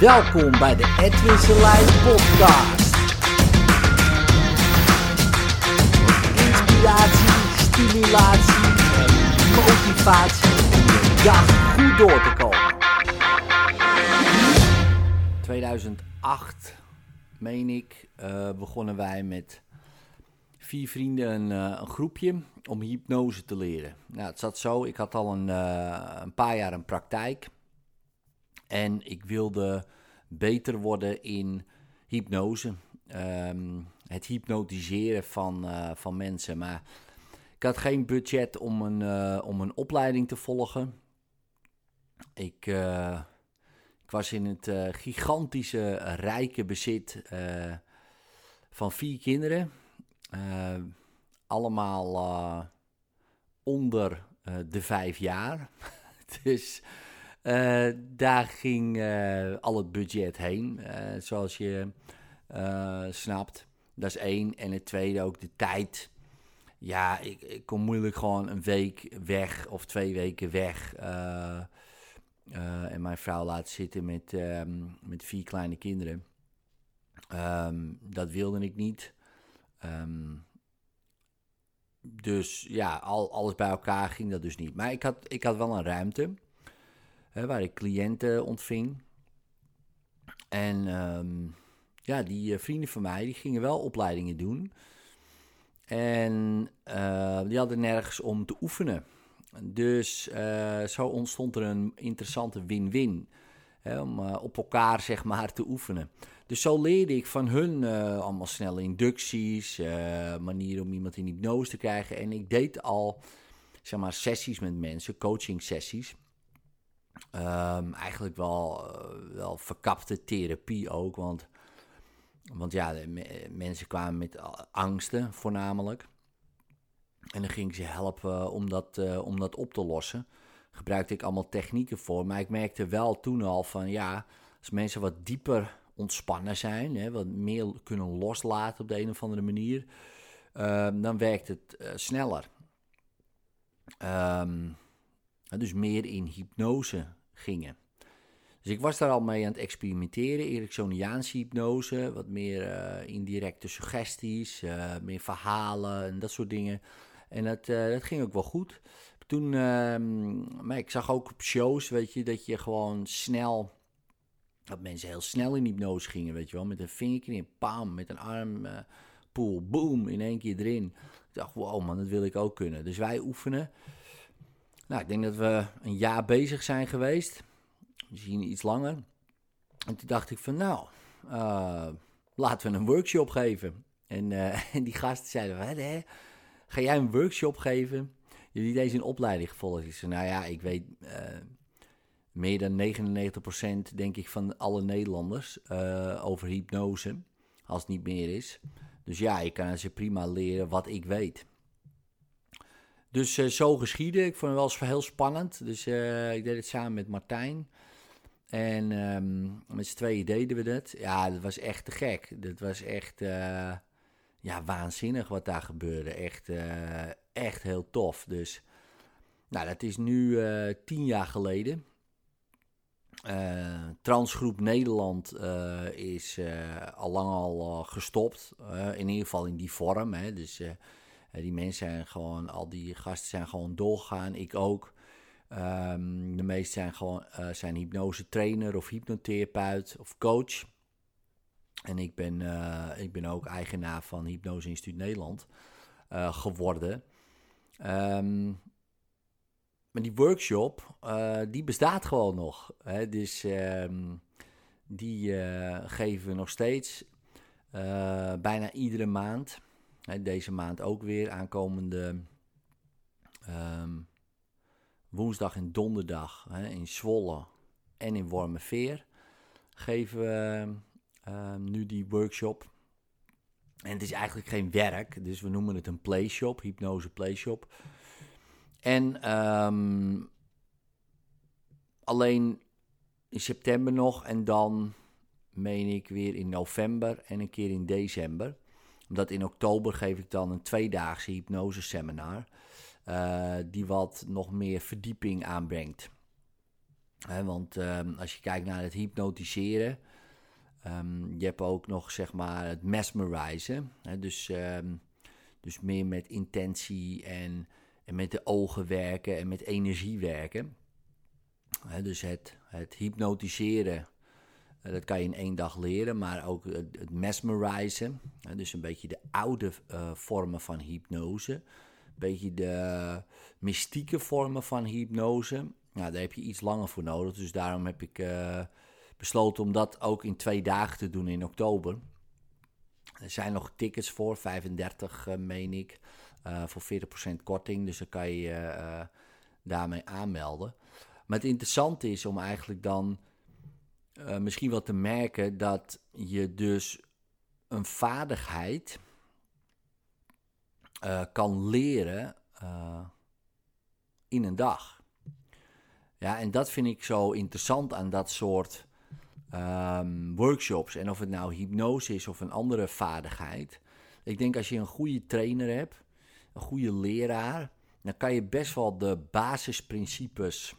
Welkom bij de Edwin Selijn podcast. Inspiratie, stimulatie en motivatie de dag goed door te komen. 2008, meen ik, uh, begonnen wij met vier vrienden een, uh, een, groepje om hypnose te leren. Nou, het zat zo, ik had al een, uh, een paar jaar een praktijk. En ik wilde beter worden in hypnose. Um, het hypnotiseren van, uh, van mensen. Maar ik had geen budget om een, uh, om een opleiding te volgen. Ik, uh, ik was in het gigantische, rijke bezit van vier kinderen. allemaal onder de vijf jaar. dus uh, daar ging uh, al het budget heen, uh, zoals je snapt. Dat is één. En het tweede ook de tijd. Ja, ik, ik kon moeilijk gewoon een week weg of twee weken weg. en mijn vrouw laten zitten met, um, met vier kleine kinderen. Um, dat wilde ik niet. Um, dus ja, al, alles bij elkaar ging dat dus niet. Maar ik had, ik had wel een ruimte hè, waar ik cliënten ontving. En um, ja, die uh, vrienden van mij die gingen wel opleidingen doen. En uh, die hadden nergens om te oefenen. Dus uh, zo ontstond er een interessante win-win. om op elkaar zeg maar te oefenen. Dus zo leerde ik van hun allemaal snelle inducties, manieren om iemand in hypnose te krijgen. En ik deed al zeg maar sessies met mensen, coaching sessies. Um, eigenlijk wel, uh, wel verkapte therapie ook. Want, want ja, me, mensen kwamen met angsten voornamelijk. En dan ging ik ze helpen om dat, uh, om dat op te lossen. Gebruikte ik allemaal technieken voor. Maar ik merkte wel toen al van ja, als mensen wat dieper ontspannen zijn, hè, wat meer kunnen loslaten op de een of andere manier, uh, dan werkt het uh, sneller. Um, dus meer in hypnose gingen. Dus ik was daar al mee aan het experimenteren. Ericksoniaanse hypnose, wat meer uh, indirecte suggesties, uh, meer verhalen en dat soort dingen. En dat, uh, dat ging ook wel goed. Toen, ehm, maar ik zag ook op shows, weet je, dat je gewoon snel, dat mensen heel snel in hypnose gingen, weet je wel. Met een vingerknip, pam, met een arm, pool, boom, in één keer erin. Ik dacht, wow man, dat wil ik ook kunnen. Dus wij oefenen. Nou, ik denk dat we een jaar bezig zijn geweest. Misschien iets langer. En toen dacht ik van, nou, uh, laten we een workshop geven. En, en die gasten zeiden, wat hè? Ga jij een workshop geven? Jullie deze een opleiding gevolgd. Ik zei, nou ja, ik weet uh, meer dan 99% denk ik van alle Nederlanders over hypnose. Als het niet meer is. Dus ja, ik kan ze prima leren wat ik weet. Dus uh, zo geschieden. Ik vond het wel heel spannend. Dus uh, ik deed het samen met Martijn. En um, met z'n tweeën deden we dat. Ja, dat was echt te gek. Dat was echt uh, ja, waanzinnig wat daar gebeurde. Echt, echt heel tof. Dus nou, dat is nu tien jaar geleden. Transgroep Nederland is al lang al gestopt. in ieder geval in die vorm. Hè. Dus die mensen zijn gewoon, al die gasten zijn gewoon doorgegaan. Ik ook. Um, de meeste zijn gewoon uh, zijn hypnose trainer of hypnotherapeut of coach. En ik ben, uh, ik ben ook eigenaar van Hypnose Instituut Nederland geworden. Um, maar die workshop, die bestaat gewoon nog. Hè? Dus um, die geven we nog steeds bijna iedere maand. Deze maand ook weer aankomende um, woensdag en donderdag hè, in Zwolle en in Wormerveer geven we um, nu die workshop. En het is eigenlijk geen werk, dus we noemen het een playshop, hypnose playshop. En um, alleen in september nog en dan meen ik weer in november en een keer in december omdat in oktober geef ik dan een tweedaagse hypnoseseminar. Uh, die wat nog meer verdieping aanbrengt. want ehm, als je kijkt naar het hypnotiseren, um, je hebt ook nog zeg maar het mesmerizen. dus, ehm, dus meer met intentie en, en met de ogen werken en met energie werken. dus het, het hypnotiseren, eh, dat kan je in één dag leren, maar ook het, mesmerizen. dus een beetje de oude uh, vormen van hypnose. Een beetje de mystieke vormen van hypnose. Nou, daar heb je iets langer voor nodig. Dus daarom heb ik uh, besloten om dat ook in twee dagen te doen in oktober. Er zijn nog tickets voor, 35 uh, meen ik, voor 40% korting. Dus dan kan je daarmee aanmelden. Maar het interessante is om eigenlijk dan misschien wel te merken dat je dus een vaardigheid kan leren in een dag. Ja, en dat vind ik zo interessant aan dat soort um, workshops. En of het nou hypnose is of een andere vaardigheid. Ik denk als je een goede trainer hebt, een goede leraar, dan kan je best wel de basisprincipes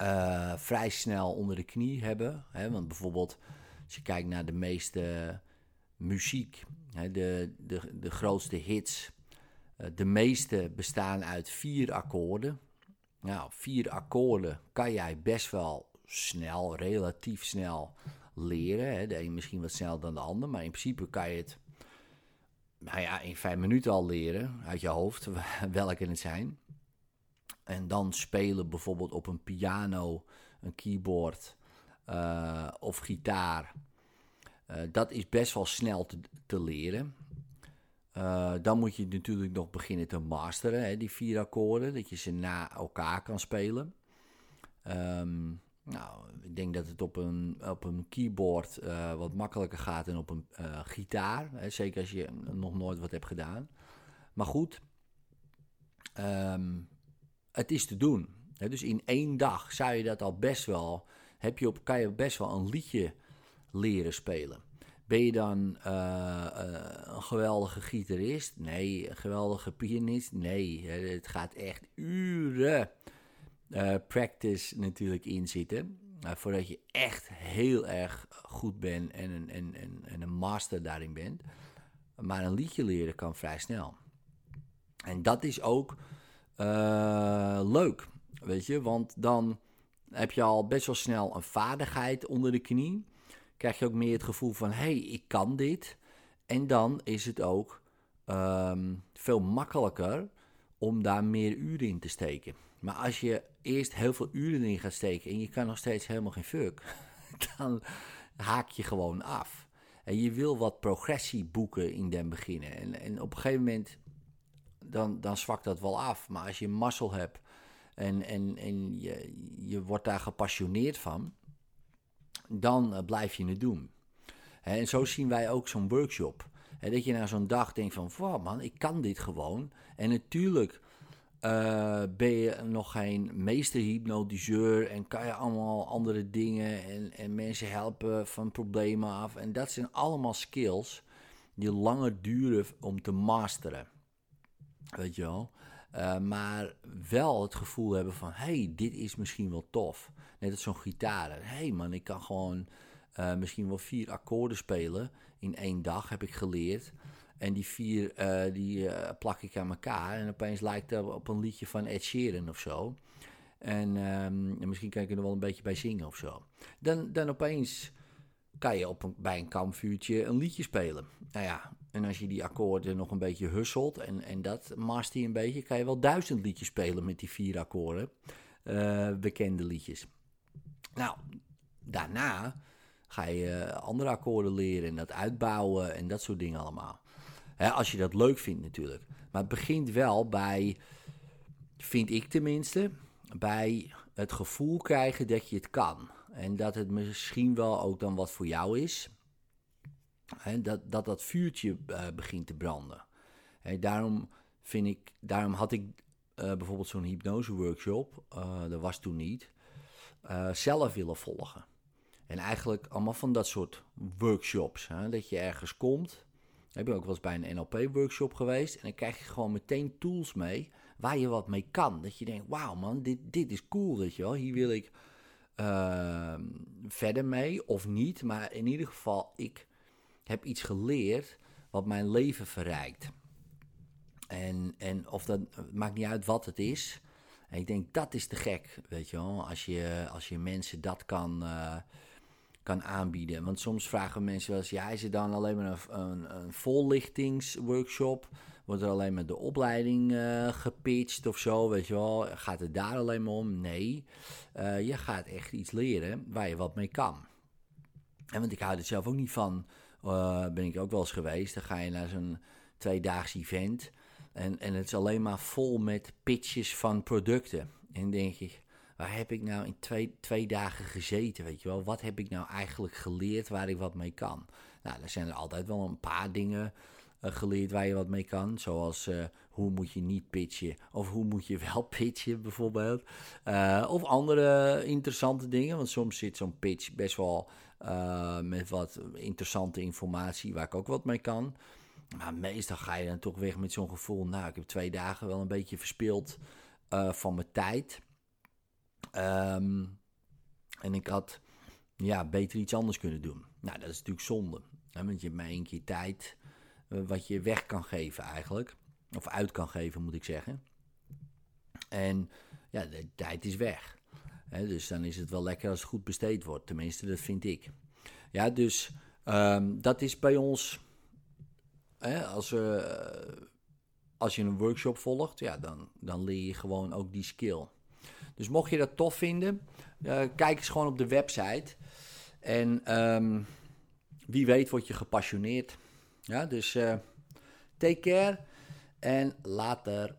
uh, vrij snel onder de knie hebben. Hè? Want bijvoorbeeld, als je kijkt naar de meeste muziek, hè, de, de, de grootste hits, uh, de meeste bestaan uit vier akkoorden. Nou, vier akkoorden kan jij best wel snel, relatief snel leren. Hè. De een misschien wat sneller dan de ander, maar in principe kan je het nou ja, in vijf minuten al leren uit je hoofd welke het zijn. En dan spelen bijvoorbeeld op een piano, een keyboard uh, of gitaar. Uh, dat is best wel snel te, leren. Uh, dan moet je natuurlijk nog beginnen te masteren, hè, die vier akkoorden, dat je ze na elkaar kan spelen. Um, nou, ik denk dat het op een, op een keyboard wat makkelijker gaat dan op een gitaar. Hè, zeker als je nog nooit wat hebt gedaan. Maar goed, um, het is te doen. Dus in één dag zou je dat al best wel, heb je op, kan je best wel een liedje leren spelen. Ben je dan uh, een geweldige gitarist? Nee. Een geweldige pianist? Nee. Het gaat echt uren uh, practice natuurlijk in zitten. voordat je echt heel erg goed bent en een, en, en, en een master daarin bent. Maar een liedje leren kan vrij snel. En dat is ook leuk, weet je. Want dan heb je al best wel snel een vaardigheid onder de knie krijg je ook meer het gevoel van: hé, hey, ik kan dit. En dan is het ook ehm, veel makkelijker om daar meer uren in te steken. Maar als je eerst heel veel uren in gaat steken en je kan nog steeds helemaal geen fuck, dan haak je gewoon af. En je wil wat progressie boeken in den beginnen. En, en op een gegeven moment, dan, dan zwakt dat wel af. Maar als je mazzel hebt en, en, en je, je wordt daar gepassioneerd van, dan eh, blijf je het doen. En zo zien wij ook zo'n workshop. Dat je na zo'n dag denkt van, wow man, ik kan dit gewoon. En natuurlijk uh, ben je nog geen meesterhypnotiseur en kan je allemaal andere dingen en, en mensen helpen van problemen af. En dat zijn allemaal skills die langer duren om te masteren. Weet je wel? Uh, maar wel het gevoel hebben van, hey, dit is misschien wel tof. Net als zo'n gitaar. Hey man, ik kan gewoon uh, misschien wel vier akkoorden spelen in één dag, heb ik geleerd. En die vier, uh, die plak ik aan elkaar. En opeens lijkt het op een liedje van Ed Sheeran of zo. En, en misschien kan ik er wel een beetje bij zingen of zo. Dan, dan opeens kan je op een, bij een kampvuurtje een liedje spelen. Nou ja, en als je die akkoorden nog een beetje husselt en, en dat master je een beetje, kan je wel duizend liedjes spelen met die vier akkoorden. Uh, bekende liedjes. Nou, daarna ga je eh, andere akkoorden leren en dat uitbouwen en dat soort dingen allemaal. als je dat leuk vindt natuurlijk. Maar het begint wel bij, vind ik tenminste, bij het gevoel krijgen dat je het kan. En dat het misschien wel ook dan wat voor jou is. Dat, dat dat vuurtje uh, begint te branden. En daarom, vind ik, daarom had ik uh, bijvoorbeeld zo'n hypnose workshop. Uh, dat was toen niet. Zelf willen volgen. En eigenlijk allemaal van dat soort workshops. Hè? Dat je ergens komt Ik ben ook wel eens bij een NLP-workshop geweest. En dan krijg je gewoon meteen tools mee waar je wat mee kan. Dat je denkt, wauw man, dit, dit is cool, weet je. Hier wil ik ehm, verder mee of niet. Maar in ieder geval, ik heb iets geleerd wat mijn leven verrijkt. En, en of dat maakt niet uit wat het is. Ik denk dat is te gek, weet je wel. Als je, als je mensen dat kan, uh, kan aanbieden. Want soms vragen mensen wel eens: ja, is het dan alleen maar een, een, een vollichtingsworkshop? Wordt er alleen maar de opleiding uh, gepitcht of zo? Weet je wel? Gaat het daar alleen maar om? Nee. Uh, je gaat echt iets leren waar je wat mee kan. En want ik hou er zelf ook niet van. ben ik ook wel eens geweest. Dan ga je naar zo'n tweedaags event. En, en het is alleen maar vol met pitches van producten. En denk ik, waar heb ik nou in twee, twee dagen gezeten, weet je wel? Wat heb ik nou eigenlijk geleerd waar ik wat mee kan? Nou, er zijn er altijd wel een paar dingen geleerd waar je wat mee kan. Zoals uh, hoe moet je niet pitchen of hoe moet je wel pitchen bijvoorbeeld. Uh, of andere interessante dingen, want soms zit zo'n pitch best wel met wat interessante informatie waar ik ook wat mee kan. Maar meestal ga je dan toch weg met zo'n gevoel. Nou, ik heb twee dagen wel een beetje verspild van mijn tijd. Um, en ik had ja, beter iets anders kunnen doen. Nou, dat is natuurlijk zonde. Hè, want je hebt maar één keer tijd wat je weg kan geven eigenlijk. Of uit kan geven, moet ik zeggen. En ja, de tijd is weg. Dus dan is het wel lekker als het goed besteed wordt. Tenminste, dat vind ik. Ja, dus um, dat is bij ons als, uh, als je een workshop volgt, ja, dan, dan leer je gewoon ook die skill. Dus mocht je dat tof vinden, uh, kijk eens gewoon op de website. En um, wie weet word je gepassioneerd. Ja, dus uh, take care en later.